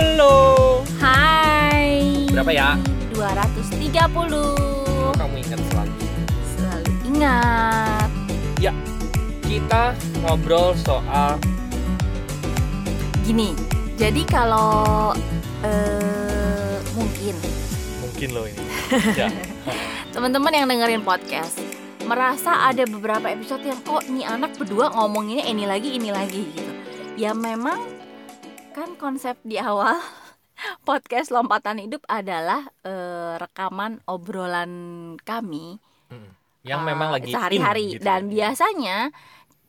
Halo. Hai. Berapa ya? 230. Kamu ingat selalu. Selalu ingat. Ya, kita ngobrol soal Gini. Jadi kalau eh, mungkin mungkin lo ini. ya. teman-teman yang dengerin podcast merasa ada beberapa episode yang kok nih anak berdua ngomonginnya ini lagi ini lagi gitu. Ya memang kan konsep di awal podcast lompatan hidup adalah eh, rekaman obrolan kami Mm. Yang eh, memang lagi in sehari-hari gitu. dan biasanya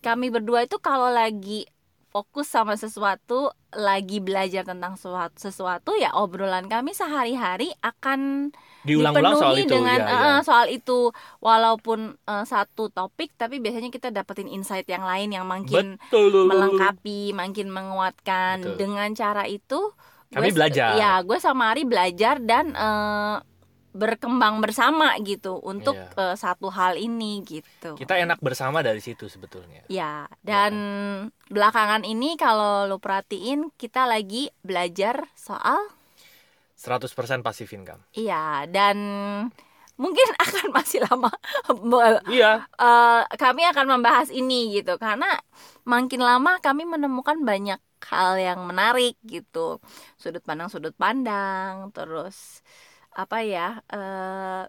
kami berdua itu kalau lagi fokus sama sesuatu lagi belajar tentang sesuatu, sesuatu ya obrolan kami sehari-hari akan diulang-ulang soal dipenuhi itu dengan ya, ya. soal itu walaupun eh, satu topik tapi biasanya kita dapetin insight yang lain yang makin Betul. melengkapi makin menguatkan Betul. dengan cara itu Kami gue- belajar. ya gue sama Ari belajar dan eh, berkembang bersama gitu untuk Iya. eh, satu hal ini gitu Kita enak bersama dari situ sebetulnya. ya dan belakangan ini kalau lo perhatiin kita lagi belajar soal 100% passive income. iya dan mungkin akan masih lama Iya, eh, kami akan membahas ini gitu karena makin lama kami menemukan banyak hal yang menarik gitu sudut pandang sudut pandang terus apa ya eh,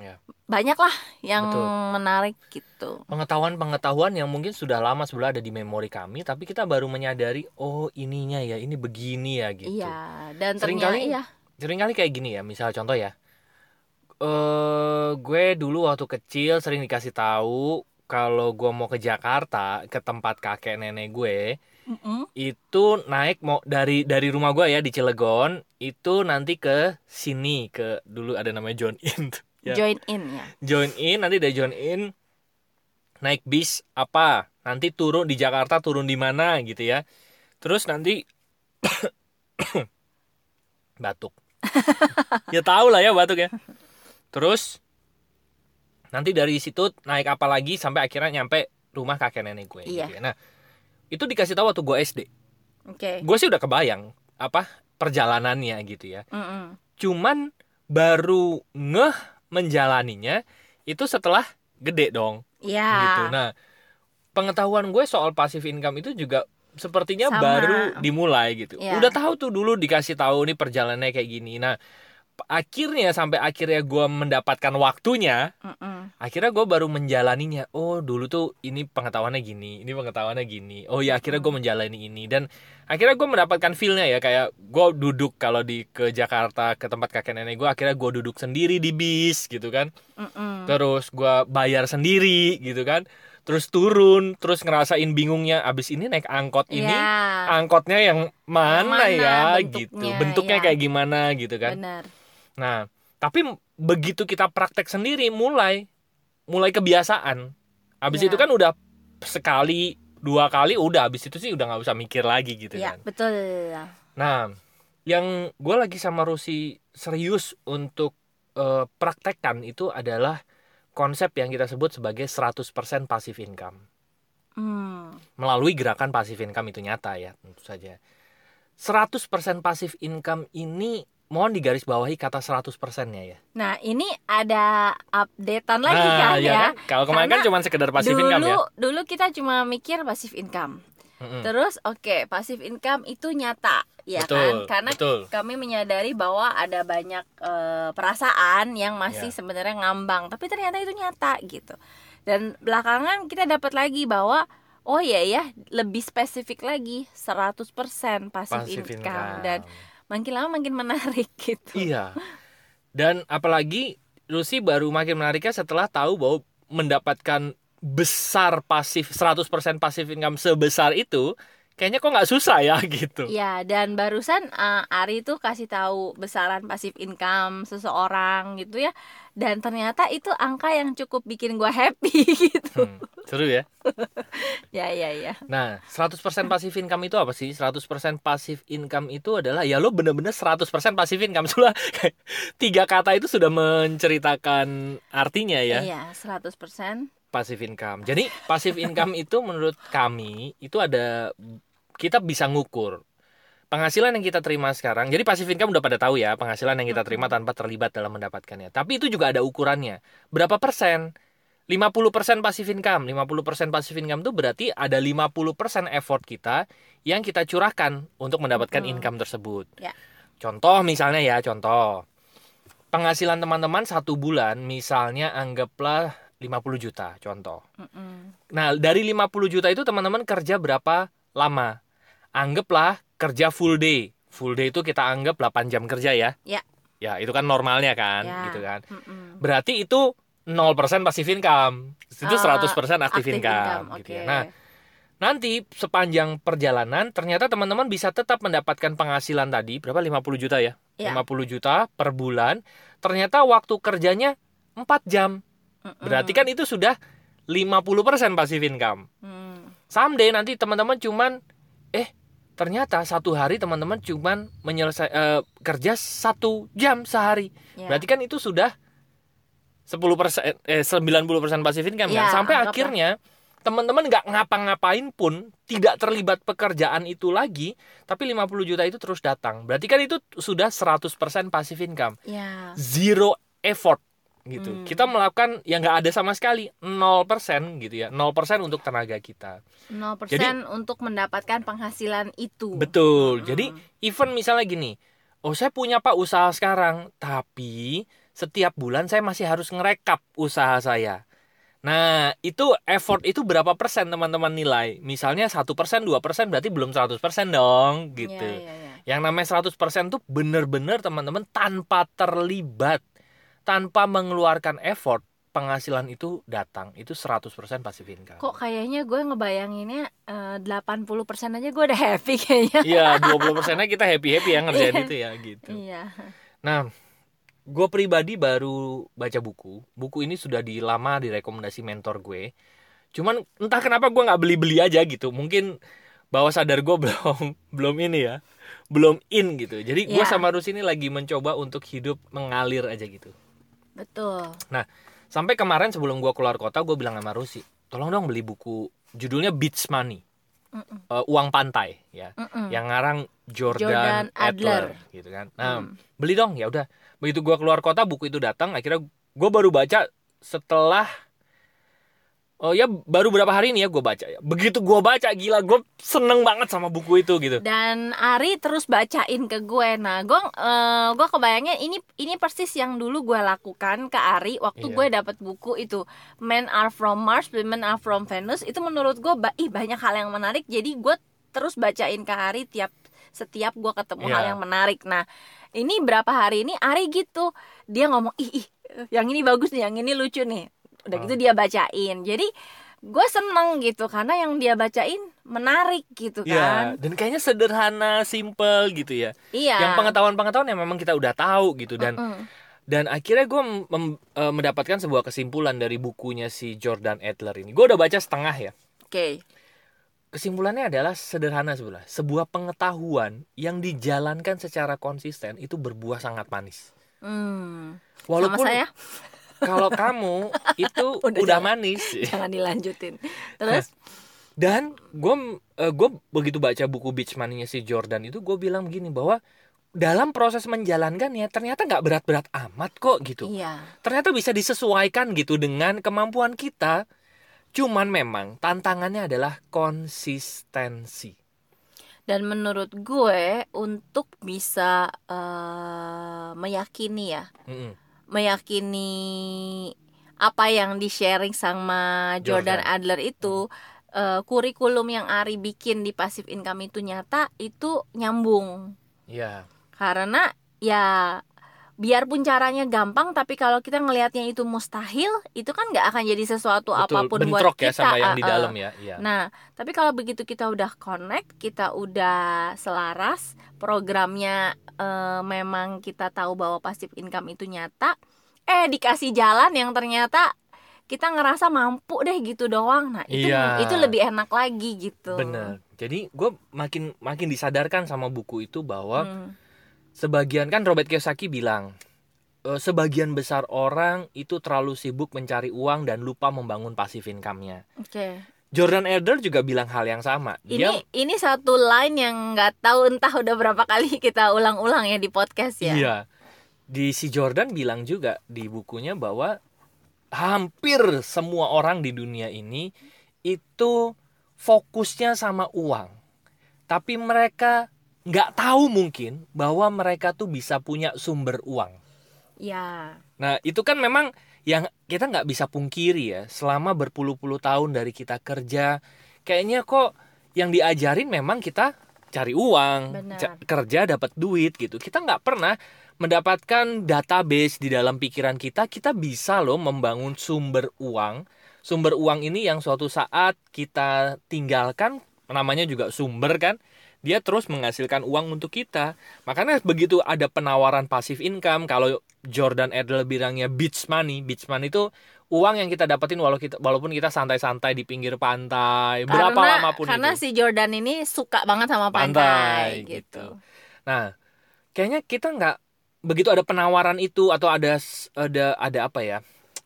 Ya. banyak lah yang Betul. menarik gitu pengetahuan-pengetahuan yang mungkin sudah lama sebelah ada di memori kami, tapi kita baru menyadari, oh ininya ya, ini begini ya gitu. iya dan Seringkali- ternyata iya Seringkali kayak gini ya, misal contoh ya, eh gue dulu waktu kecil sering dikasih tahu kalau gue mau ke Jakarta ke tempat kakek nenek gue Mm-mm. itu naik mau dari dari rumah gue ya di Cilegon itu nanti ke sini ke dulu ada namanya John In ya. join in ya join in nanti dari join in naik bis apa nanti turun di Jakarta turun di mana gitu ya terus nanti batuk ya tahu lah ya batuk ya terus nanti dari situ naik apa lagi sampai akhirnya nyampe rumah kakek nenek gue Iya. gitu ya. nah itu dikasih tahu waktu gue SD oke gue sih udah kebayang apa perjalanannya gitu ya Mm-mm. cuman baru ngeh menjalaninya itu setelah gede dong ya gitu. Nah, pengetahuan gue soal passive income itu juga sepertinya Sama. baru dimulai gitu. Iya. Udah tahu tuh dulu dikasih tahu nih perjalanannya kayak gini. Nah, akhirnya sampai akhirnya gue mendapatkan waktunya, Mm-mm. akhirnya gue baru menjalaninya. Oh, dulu tuh ini pengetahuannya gini, ini pengetahuannya gini. Oh ya, akhirnya gue menjalani ini dan akhirnya gue mendapatkan feelnya ya kayak gue duduk kalau di ke Jakarta ke tempat kakek nenek gue akhirnya gue duduk sendiri di bis gitu kan Mm-mm. terus gua bayar sendiri gitu kan terus turun terus ngerasain bingungnya abis ini naik angkot ini ya angkotnya yang mana, Yang mana ya bentuknya, gitu bentuknya ya. kayak gimana gitu kan benar nah tapi begitu kita praktek sendiri mulai mulai kebiasaan abis Ya. itu kan udah sekali dua kali udah abis itu sih udah nggak usah mikir lagi gitu ya kan betul Nah, yang gue lagi sama Rusi serius untuk eh, praktekkan itu adalah konsep yang kita sebut sebagai 100% passive income. Hmm. Melalui gerakan passive income itu nyata ya, tentu saja. 100% passive income ini mohon digarisbawahi kata 100%-nya ya. Nah ini ada updatean lagi nah, kan ya ya. kan? Kalau kemarin kan cuma sekedar dulu income ya. dulu kita cuma mikir passive income. Mm-mm. Terus oke passive income itu nyata ya betul, kan? Karena betul. kami menyadari bahwa ada banyak eh, perasaan yang masih Ya. sebenarnya ngambang, tapi ternyata itu nyata gitu. Dan belakangan kita dapat lagi bahwa oh iya ya lebih spesifik lagi 100% passive, Passive income. income. dan makin lama makin menarik gitu. Iya. Dan apalagi Lucy baru makin menariknya setelah tahu bahwa mendapatkan besar pasif 100% pasif income sebesar itu kayaknya kok nggak susah ya gitu. Ya, dan barusan uh, Ari tuh kasih tahu besaran pasif income seseorang gitu ya. Dan ternyata itu angka yang cukup bikin gua happy gitu. Hmm, seru ya. ya, ya, ya. Nah, 100% pasif income itu apa sih? 100% pasif income itu adalah ya lo bener-bener 100% pasif income. Sudah tiga kata itu sudah menceritakan artinya ya. Iya, 100%. Passive income. Jadi passive income itu menurut kami itu ada kita bisa ngukur. penghasilan yang kita terima sekarang, jadi passive income udah pada tahu ya, penghasilan yang kita terima tanpa terlibat dalam mendapatkannya. Tapi itu juga ada ukurannya. Berapa persen? 50% passive income. 50% passive income itu berarti ada 50% effort kita yang kita curahkan untuk mendapatkan income tersebut. Ya. Contoh misalnya ya, contoh. Penghasilan teman-teman satu bulan misalnya anggaplah 50 juta, contoh. Mm-mm. Nah, dari 50 juta itu teman-teman kerja berapa lama? Anggaplah kerja full day. Full day itu kita anggap 8 jam kerja ya. Ya. Ya, itu kan normalnya kan, Ya. gitu kan. Mm-mm. Berarti itu 0% passive income. Itu Ah, 100% active, Active income, gitu oke. ya. Nah, nanti sepanjang perjalanan ternyata teman-teman bisa tetap mendapatkan penghasilan tadi berapa 50 juta ya? Ya. 50 juta per bulan. Ternyata waktu kerjanya 4 jam. Berarti kan itu sudah 50% passive income. Mm. Someday nanti teman-teman cuman eh ternyata satu hari teman-teman cuman menyelesai eh, kerja satu jam sehari. Ya. Berarti kan itu sudah 10% eh 90% passive income Ya, kan. Sampai anggaplah. akhirnya teman-teman nggak ngapa-ngapain pun tidak terlibat pekerjaan itu lagi, tapi 50 juta itu terus datang. Berarti kan itu sudah 100% passive income. ya. Zero effort gitu. Hmm. Kita melakukan yang nggak ada sama sekali, 0% gitu ya. 0% untuk tenaga kita. 0% untuk mendapatkan penghasilan itu. Betul. Mm-mm. Jadi even misalnya gini, oh saya punya pak usaha sekarang, tapi setiap bulan saya masih harus ngerekap usaha saya. Nah itu effort itu berapa persen teman-teman nilai? Misalnya satu persen, dua persen berarti belum 100% dong gitu. Ya, ya, ya. Yang namanya 100% tuh bener-bener teman-teman tanpa terlibat, tanpa mengeluarkan effort, penghasilan itu datang. Itu 100% passive income. Kok kayaknya gue ngebayanginnya eh, 80% aja gue udah happy kayaknya. Iya, 20 persennya kita happy-happy ya ngerjain Iya. itu ya gitu. Iya. Nah, gue pribadi baru baca buku. Buku ini sudah di lama direkomendasi mentor gue. Cuman entah kenapa gue nggak beli-beli aja gitu. Mungkin bawah sadar gue belum belum ini ya, belum in gitu. Jadi gue Ya. sama Rus ini lagi mencoba untuk hidup mengalir aja gitu. Betul. Sampai kemarin sebelum gue keluar kota, gue bilang sama Rusi, tolong dong beli buku judulnya Beach Money, Mm-mm. Eh, uang pantai ya. Mm-mm. yang ngarang Jordan, Jordan Adler. Adler. gitu kan. Nah, Hmm. beli dong ya udah. Begitu gua keluar kota buku itu datang, akhirnya gua baru baca setelah Oh ya baru berapa hari ini ya gua baca ya. Begitu gua baca gila gua seneng banget sama buku itu gitu. Dan Ari terus bacain ke gue. Nah, gue eh, gue kebayangnya ini ini persis yang dulu gue lakukan ke Ari waktu Iya. gue dapat buku itu Men Are From Mars, Women Are From Venus. Itu menurut gue ba- ih banyak hal yang menarik. Jadi gue terus bacain ke Ari tiap setiap gue ketemu Iya. hal yang menarik. Nah, ini berapa hari ini Ari gitu dia ngomong ih ih yang ini bagus nih, yang ini lucu nih. Udah gitu dia bacain. Jadi gue seneng gitu karena yang dia bacain menarik gitu Iya, kan. dan kayaknya sederhana, simple gitu ya. Iya. Yang pengetahuan-pengetahuan yang memang kita udah tahu gitu dan Mm-mm. dan akhirnya gue mendapatkan sebuah kesimpulan dari bukunya si Jordan Adler ini. Gue udah baca setengah ya. Oke. Kesimpulannya adalah sederhana sebelah. Sebuah pengetahuan yang dijalankan secara konsisten itu berbuah sangat manis. Hmm. Walaupun Sama saya kalau kamu itu Udah udah, jalan. manis. jangan dilanjutin. Terus Dan gue gue begitu baca buku Beach Money-nya si Jordan itu gue bilang begini bahwa dalam proses menjalankannya ternyata nggak berat-berat amat kok gitu. iya. Ternyata bisa disesuaikan gitu dengan kemampuan kita. Cuman memang tantangannya adalah konsistensi. Dan menurut gue untuk bisa eh, meyakini ya, Mm-mm. Meyakini apa yang di sharing sama Jordan, Jordan. Adler itu eh, kurikulum yang Ari bikin di passive income itu nyata itu nyambung. Iya. Karena ya biarpun caranya gampang tapi kalau kita ngelihatnya itu mustahil, itu kan nggak akan jadi sesuatu Betul, apa pun bentrok buat ya kita. sama yang di dalam ya. Iya. Nah, tapi kalau begitu kita udah connect, kita udah selaras, programnya eh, memang kita tahu bahwa passive income itu nyata, eh dikasih jalan yang ternyata kita ngerasa mampu deh gitu doang. Nah, itu Iya. itu lebih enak lagi gitu. Bener. Jadi gue makin makin disadarkan sama buku itu bahwa Hmm, sebagian kan Robert Kiyosaki bilang "Eh, sebagian besar orang itu terlalu sibuk mencari uang dan lupa membangun passive income-nya. Oke. Jordan Elder juga bilang hal yang sama. Ini Dia ini satu line yang nggak tahu entah udah berapa kali kita ulang-ulang ya di podcast ya. Iya. Di si Jordan bilang juga di bukunya bahwa hampir semua orang di dunia ini itu fokusnya sama uang. Tapi mereka nggak tahu mungkin bahwa mereka tuh bisa punya sumber uang. Ya. Nah itu kan memang yang kita nggak bisa pungkiri ya selama berpuluh-puluh tahun dari kita kerja kayaknya kok yang diajarin memang kita cari uang Benar. kerja dapat duit gitu kita nggak pernah mendapatkan database di dalam pikiran kita kita bisa loh membangun sumber uang sumber uang ini yang suatu saat kita tinggalkan namanya juga sumber kan dia terus menghasilkan uang untuk kita makanya begitu ada penawaran pasif income kalau Jordan Adler bilangnya beach money beach money itu uang yang kita dapetin walau kita, walaupun kita santai-santai di pinggir pantai berapa karena, lama pun Karena itu si Jordan ini suka banget sama pantai, Pantai, gitu. gitu. Nah, kayaknya kita nggak begitu ada penawaran itu atau ada ada ada apa ya?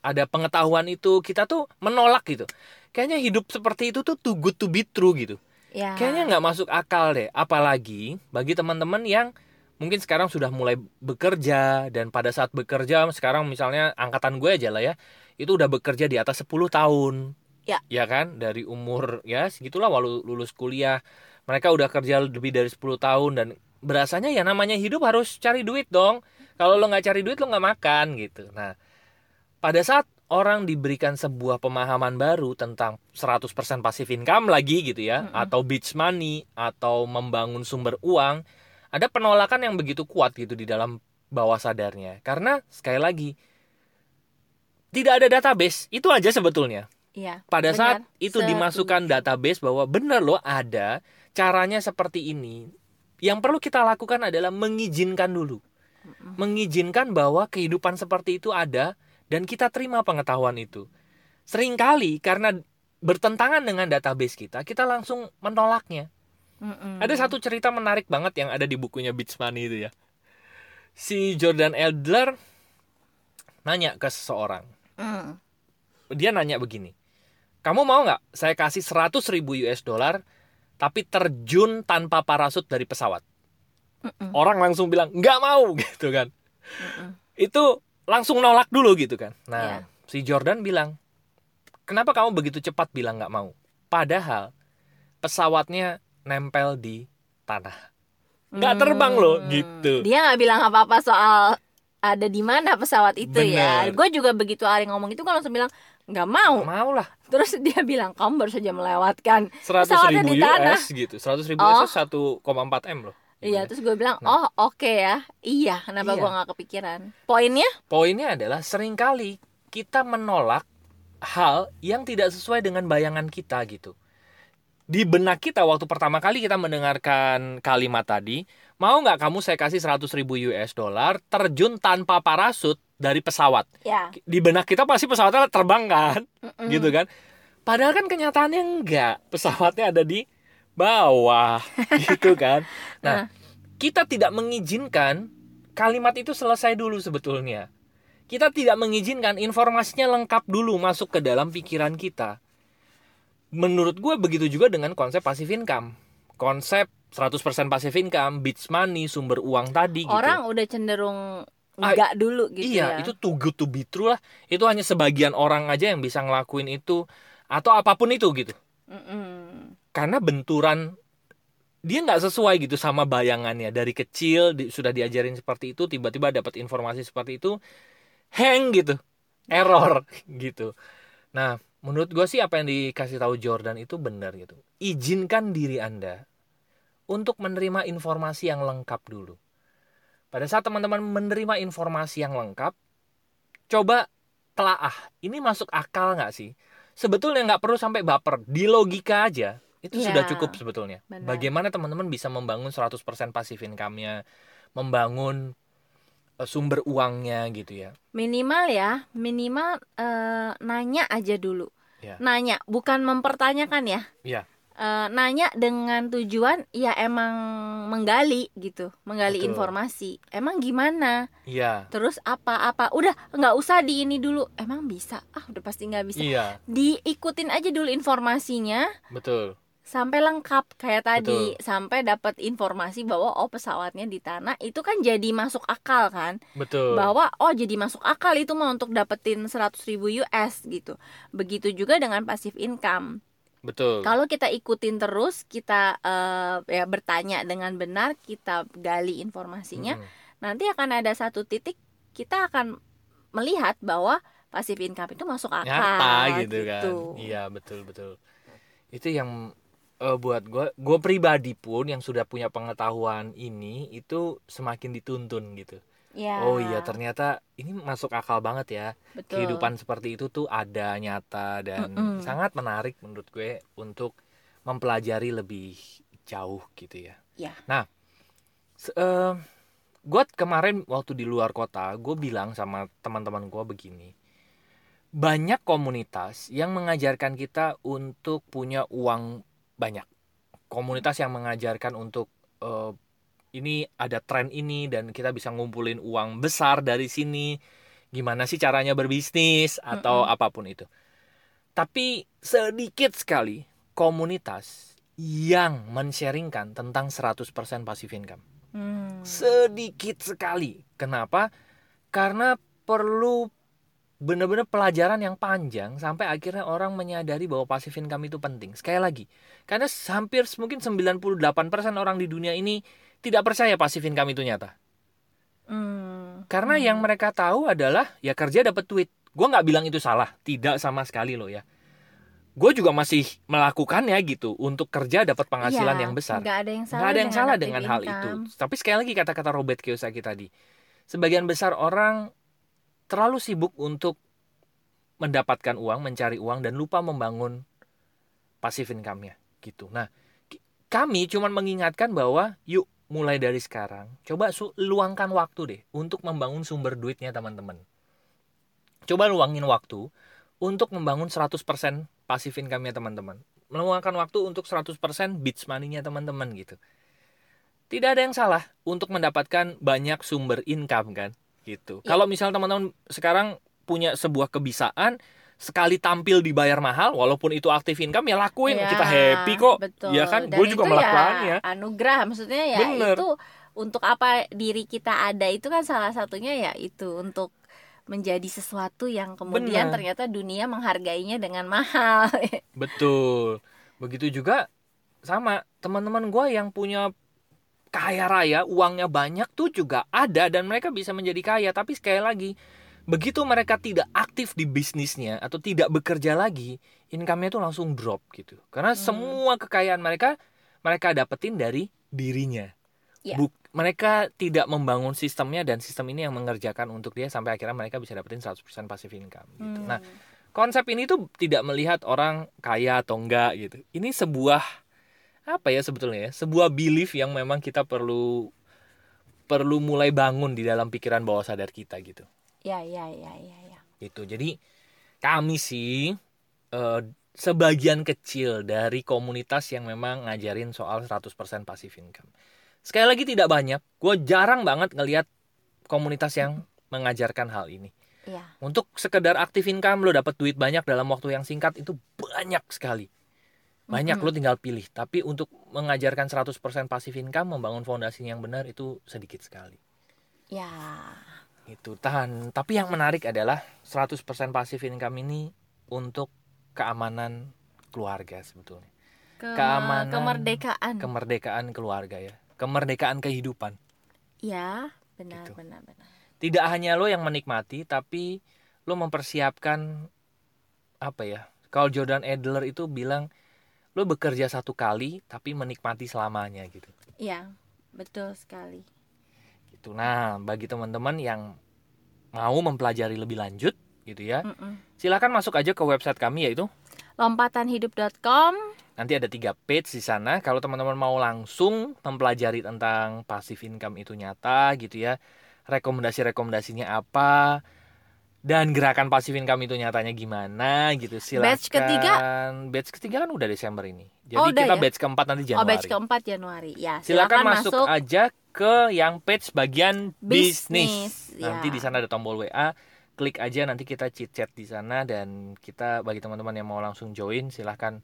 Ada pengetahuan itu kita tuh menolak gitu. Kayaknya hidup seperti itu tuh too good to be true gitu. Ya. Kayaknya nggak masuk akal deh. Apalagi bagi teman-teman yang mungkin sekarang sudah mulai bekerja dan pada saat bekerja sekarang misalnya angkatan gue aja lah ya itu udah bekerja di atas 10 tahun Ya. ya kan dari umur ya segitulah walau lulus kuliah mereka udah kerja lebih dari 10 tahun dan berasanya ya namanya hidup harus cari duit dong kalau lo nggak cari duit lo nggak makan gitu nah pada saat orang diberikan sebuah pemahaman baru tentang 100% passive income lagi gitu ya Mm-mm. atau beach money atau membangun sumber uang ada penolakan yang begitu kuat gitu di dalam bawah sadarnya karena sekali lagi tidak ada database itu aja sebetulnya Iya. pada benar. saat itu Setuju. dimasukkan database bahwa benar loh ada caranya seperti ini yang perlu kita lakukan adalah mengizinkan dulu mengizinkan bahwa kehidupan seperti itu ada dan kita terima pengetahuan itu sering kali karena bertentangan dengan database kita kita langsung menolaknya Mm-mm. ada satu cerita menarik banget yang ada di bukunya Beach Money itu ya si Jordan Elder nanya ke seseorang Mm. dia nanya begini kamu mau nggak saya kasih 100 ribu US dollar tapi terjun tanpa parasut dari pesawat Mm-mm. orang langsung bilang nggak mau gitu kan Mm-mm. itu langsung nolak dulu gitu kan nah si Jordan bilang kenapa kamu begitu cepat bilang nggak mau padahal pesawatnya nempel di tanah nggak terbang loh Hmm. gitu Dia nggak bilang apa-apa soal ada di mana pesawat itu ya. Bener. Gue juga begitu Ari ngomong itu kan langsung bilang nggak mau. mau lah Terus dia bilang kamu baru saja melewatkan. 100 Pesawatnya ribu di tanah. US gitu 100 ribu Oh. US 1,4 m loh Iya, terus gue bilang, Nah. oh oke ya, iya. Kenapa Iya. gue nggak kepikiran? Poinnya? Poinnya adalah sering kali kita menolak hal yang tidak sesuai dengan bayangan kita gitu. Di benak kita waktu pertama kali kita mendengarkan kalimat tadi, mau nggak kamu saya kasih 100 ribu US dollar terjun tanpa parasut dari pesawat? Ya. Di benak kita pasti pesawatnya terbang kan, Mm-mm. gitu kan? Padahal kan kenyataannya enggak, pesawatnya ada di bawah, gitu kan? Nah, kita tidak mengizinkan kalimat itu selesai dulu sebetulnya. Kita tidak mengizinkan informasinya lengkap dulu masuk ke dalam pikiran kita. Menurut gue begitu juga dengan konsep passive income. Konsep 100% passive income, beach money, sumber uang tadi gitu. Orang udah cenderung Ah, enggak dulu gitu iya, ya. itu too good to be true lah. Itu hanya sebagian orang aja yang bisa ngelakuin itu atau apa pun itu gitu. Mm-mm. Karena benturan dia nggak sesuai gitu sama bayangannya. Dari kecil di- sudah diajarin seperti itu tiba-tiba dapat informasi seperti itu hang gitu. Error gitu. Nah menurut gue sih apa yang dikasih tahu Jordan itu benar gitu. Izinkan diri anda untuk menerima informasi yang lengkap dulu. Pada saat teman-teman menerima informasi yang lengkap coba telaah. Ini masuk akal nggak sih? Sebetulnya nggak perlu sampai baper. Di logika aja itu Iya, sudah cukup sebetulnya benar. bagaimana teman-teman bisa membangun 100% passive income-nya membangun eh, sumber uangnya gitu ya Minimal ya, minimal eh, nanya aja dulu. Ya. Nanya, bukan mempertanyakan ya. Iya. eh, nanya dengan tujuan ya emang menggali gitu, menggali Betul. informasi. Emang gimana? Iya. Terus apa-apa? Udah nggak usah di ini dulu. Emang bisa? Ah udah pasti nggak bisa. Iya, Diikutin aja dulu informasinya betul. Sampai lengkap kayak tadi, sampai dapat informasi bahwa oh pesawatnya di tanah itu kan jadi masuk akal kan? Betul. bahwa oh jadi masuk akal itu mau untuk dapetin 100 ribu US gitu. Begitu juga dengan passive income. Betul. Kalau kita ikutin terus, kita eh, ya bertanya dengan benar, kita gali informasinya, Mm-mm. nanti akan ada satu titik kita akan melihat bahwa passive income itu masuk akal. nyata gitu, kan iya betul betul itu yang eh, buat gue gue pribadi pun yang sudah punya pengetahuan ini itu semakin dituntun gitu Ya, oh iya ternyata ini masuk akal banget ya betul. kehidupan seperti itu tuh ada nyata dan Mm-mm. sangat menarik menurut gue untuk mempelajari lebih jauh gitu ya Ya. nah se- eh, gue kemarin waktu di luar kota gue bilang sama teman-teman gue begini banyak komunitas yang mengajarkan kita untuk punya uang banyak komunitas yang mengajarkan untuk eh, ini ada tren ini dan kita bisa ngumpulin uang besar dari sini gimana sih caranya berbisnis atau Mm-mm. apa pun itu tapi sedikit sekali komunitas yang men-sharingkan tentang 100% passive income Hmm. sedikit sekali. Kenapa? Karena perlu benar-benar pelajaran yang panjang sampai akhirnya orang menyadari bahwa passive income itu penting. Sekali lagi, karena hampir mungkin 98% orang di dunia ini tidak percaya passive income itu nyata. Hmm. Karena Hmm. yang mereka tahu adalah ya kerja dapat duit. Gue nggak bilang itu salah, tidak sama sekali loh ya. Gue juga masih melakukannya gitu untuk kerja dapat penghasilan Iya, yang besar. nggak ada yang salah Nggak ada yang dengan salah dengan hal itu. Tapi sekali lagi kata-kata Robert Kiyosaki tadi, sebagian besar orang terlalu sibuk untuk mendapatkan uang, mencari uang dan lupa membangun passive income-nya gitu. Nah, kami cuman mengingatkan bahwa yuk mulai dari sekarang coba luangkan waktu deh untuk membangun sumber duitnya teman-teman. Coba luangin waktu untuk membangun 100% passive income-nya teman-teman. Meluangkan waktu untuk 100% beach money-nya teman-teman gitu. Tidak ada yang salah untuk mendapatkan banyak sumber income kan gitu. Iya. Kalau misal teman-teman sekarang punya sebuah kebiasaan sekali tampil dibayar mahal walaupun itu active income ya lakuin Ya, kita happy kok. betul. Ya kan? Gue juga itu melakukannya. ya anugerah maksudnya ya Bener. itu untuk apa diri kita ada itu kan salah satunya ya itu untuk menjadi sesuatu yang kemudian Bener. ternyata dunia menghargainya dengan mahal Betul. Begitu juga sama teman-teman gue yang punya kaya raya, uangnya banyak tuh juga ada dan mereka bisa menjadi kaya. Tapi sekali lagi, begitu mereka tidak aktif di bisnisnya atau tidak bekerja lagi, income-nya tuh langsung drop gitu. Karena Hmm. semua kekayaan mereka mereka dapetin dari dirinya. Ya. Buk- mereka tidak membangun sistemnya dan sistem ini yang mengerjakan untuk dia sampai akhirnya mereka bisa dapetin 100% passive income gitu. Hmm. Nah, konsep ini tuh tidak melihat orang kaya atau enggak gitu. Ini sebuah apa ya sebetulnya ya? Sebuah belief yang memang kita perlu perlu mulai bangun di dalam pikiran bawah sadar kita gitu. ya ya ya ya ya Gitu. Jadi kami sih eh, sebagian kecil dari komunitas yang memang ngajarin soal 100% passive income. Sekali lagi tidak banyak. Gue jarang banget ngelihat komunitas yang mengajarkan hal ini. ya Untuk sekedar aktif income lo dapat duit banyak dalam waktu yang singkat itu banyak sekali. Banyak Mm-mm. lo tinggal pilih. Tapi untuk mengajarkan 100% pasif income, membangun fondasi yang benar itu sedikit sekali. ya Itu tahan. Tapi yang menarik adalah 100% pasif income ini untuk keamanan keluarga sebetulnya. Kema- Keamanan. kemerdekaan Kemerdekaan keluarga ya. Kemerdekaan kehidupan. ya benar Gitu. benar benar Tidak hanya lo yang menikmati, tapi lo mempersiapkan apa ya? Kalau Jordan Adler itu bilang lo bekerja satu kali tapi menikmati selamanya gitu. ya betul sekali Gitu. Nah, bagi teman-teman yang mau mempelajari lebih lanjut gitu ya, Mm-mm. silakan masuk aja ke website kami yaitu lompatanhidup.com nanti ada tiga page di sana. Kalau teman-teman mau langsung mempelajari tentang passive income itu nyata gitu ya, rekomendasi-rekomendasinya apa, dan gerakan pasif income itu nyatanya gimana gitu silakan Batch ketiga? batch ketiga kan udah Desember ini jadi Oh, kita ya? batch keempat nanti Januari Oh batch keempat Januari ya silakan silakan, masuk, aja ke yang page bagian bisnis Bisnis, nanti ya. di sana ada tombol WA klik aja nanti kita chit chat di sana dan kita bagi teman-teman yang mau langsung join silahkan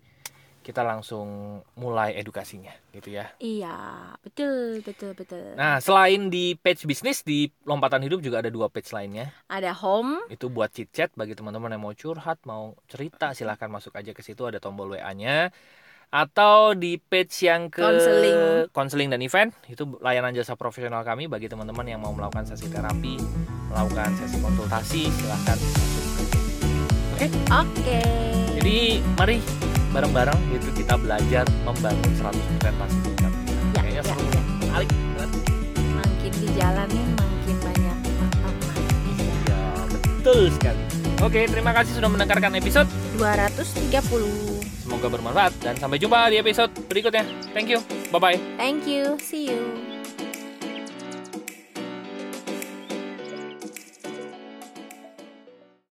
kita langsung mulai edukasinya gitu ya Iya betul betul betul Nah, selain di page bisnis di lompatan hidup juga ada dua page lainnya. Ada home Itu buat chit chat bagi teman-teman yang mau curhat, mau cerita, silahkan masuk aja ke situ ada tombol WA-nya. Atau di page yang ke Counseling. counseling dan event itu layanan jasa profesional kami bagi teman-teman yang mau melakukan sesi terapi, melakukan sesi konsultasi, silahkan masuk ke situ. Oke, Oke jadi mari bareng-bareng gitu kita belajar membangun 100% passive income. Ya, Kayaknya ya, seru ya. menarik banget. Makin dijalanin makin banyak manfaat Iya, betul sekali. Oke, terima kasih sudah mendengarkan episode. 230 Semoga bermanfaat dan sampai jumpa di episode berikutnya. Thank you. Bye bye. Thank you See you